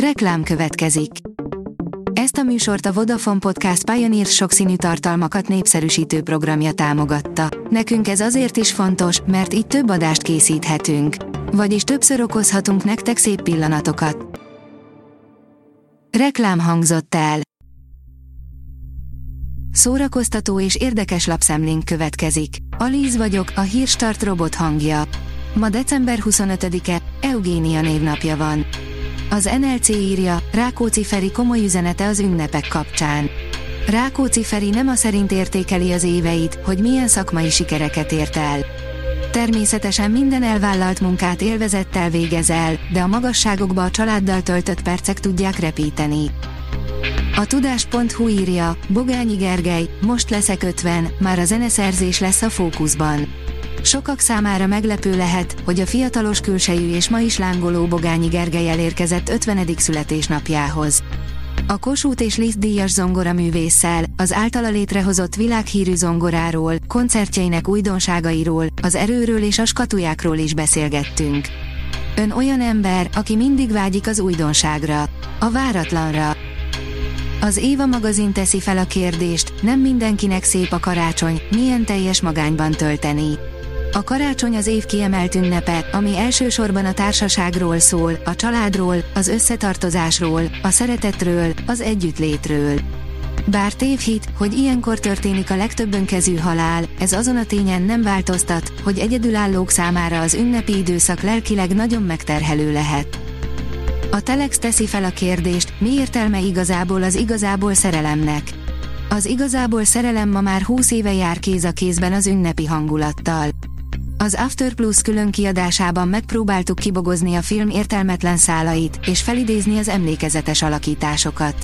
Reklám következik. Ezt a műsort a Vodafone Podcast Pioneer sokszínű tartalmakat népszerűsítő programja támogatta. Nekünk ez azért is fontos, mert így több adást készíthetünk. Vagyis többször okozhatunk nektek szép pillanatokat. Reklám hangzott el. Szórakoztató és érdekes lapszemlénk következik. Alíz vagyok, a hírstart robot hangja. Ma december 25-e, Eugénia névnapja van. Az NLC írja, Rákóczi Feri komoly üzenete az ünnepek kapcsán. Rákóczi Feri nem a szerint értékeli az éveit, hogy milyen szakmai sikereket ért el. Természetesen minden elvállalt munkát élvezettel végez el, de a magasságokba a családdal töltött percek tudják repíteni. A tudás.hu írja, Bogányi Gergely, most leszek 50, már a zeneszerzés lesz a fókuszban. Sokak számára meglepő lehet, hogy a fiatalos külsejű és ma is lángoló Bogányi Gergely elérkezett 50. születésnapjához. A Kossuth és Liszt díjas zongoraművésszel, az általa létrehozott világhírű zongoráról, koncertjeinek újdonságairól, az erőről és a skatujákról is beszélgettünk. Ön olyan ember, aki mindig vágyik az újdonságra, a váratlanra. Az Éva magazin teszi fel a kérdést, nem mindenkinek szép a karácsony, milyen teljes magányban tölteni. A karácsony az év kiemelt ünnepe, ami elsősorban a társaságról szól, a családról, az összetartozásról, a szeretetről, az együttlétről. Bár tévhit, hogy ilyenkor történik a legtöbb önkezű halál, ez azon a tényen nem változtat, hogy egyedülállók számára az ünnepi időszak lelkileg nagyon megterhelő lehet. A Telex teszi fel a kérdést, mi értelme igazából az igazából szerelemnek. Az igazából szerelem ma már 20 éve jár kéz a kézben az ünnepi hangulattal. Az After Plus külön kiadásában megpróbáltuk kibogozni a film értelmetlen szálait, és felidézni az emlékezetes alakításokat.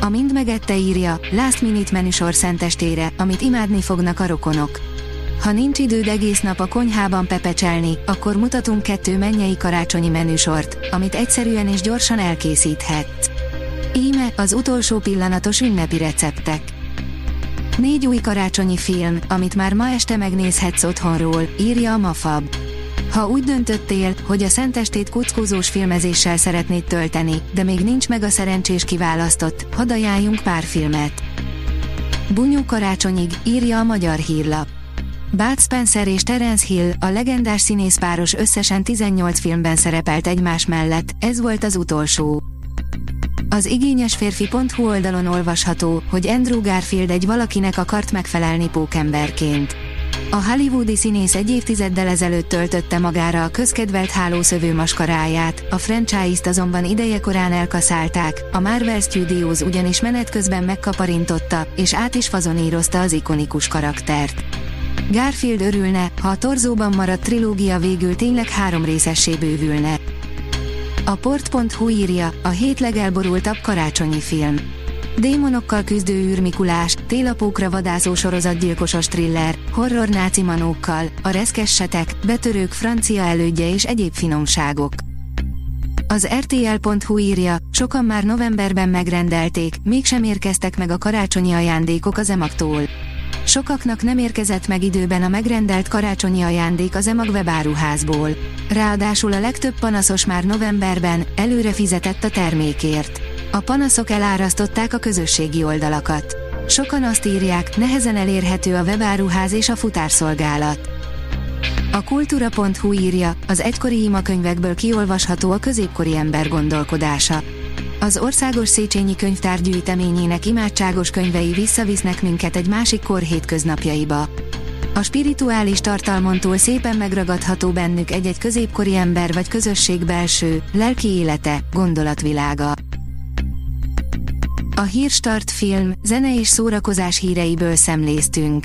A Mind megette írja, Last Minute menüsor szentestére, amit imádni fognak a rokonok. Ha nincs időd egész nap a konyhában pepecselni, akkor mutatunk kettő mennyei karácsonyi menüsort, amit egyszerűen és gyorsan elkészíthetsz. Íme az utolsó pillanatos ünnepi receptek. Négy új karácsonyi film, amit már ma este megnézhetsz otthonról, írja a Mafab. Ha úgy döntöttél, hogy a szentestét kuckózós filmezéssel szeretnéd tölteni, de még nincs meg a szerencsés kiválasztott, hadd ajánljunk pár filmet. Bunyó karácsonyig, írja a magyar hírlap. Bud Spencer és Terence Hill, a legendás színészpáros összesen 18 filmben szerepelt egymás mellett, ez volt az utolsó. Az igényesférfi.hu oldalon olvasható, hogy Andrew Garfield egy valakinek akart megfelelni pókemberként. A hollywoodi színész egy évtizeddel ezelőtt töltötte magára a közkedvelt hálószövő maskaráját, a franchise-t azonban idejekorán elkaszálták, a Marvel Studios ugyanis menet közben megkaparintotta, és át is fazonírozta az ikonikus karaktert. Garfield örülne, ha a torzóban maradt trilógia végül tényleg három részessé bővülne. A port.hu írja, a hét legelborultabb karácsonyi film. Démonokkal küzdő űrmikulás, télapókra vadászó sorozatgyilkosos thriller, horror náci manókkal, a reszkessetek, betörők francia elődje és egyéb finomságok. Az RTL.hu írja, sokan már novemberben megrendelték, mégsem érkeztek meg a karácsonyi ajándékok az emaktól. Sokaknak nem érkezett meg időben a megrendelt karácsonyi ajándék az EMAG webáruházból. Ráadásul a legtöbb panaszos már novemberben előre fizetett a termékért. A panaszok elárasztották a közösségi oldalakat. Sokan azt írják, nehezen elérhető a webáruház és a futárszolgálat. A kultúra.hu írja, az egykori imakönyvekből kiolvasható a középkori ember gondolkodása. Az Országos Széchenyi Könyvtár gyűjteményének imádságos könyvei visszavisznek minket egy másik kor hétköznapjaiba. A spirituális tartalmon szépen megragadható bennük egy-egy középkori ember vagy közösség belső, lelki élete, gondolatvilága. A Hírstart film, zene és szórakozás híreiből szemléztünk.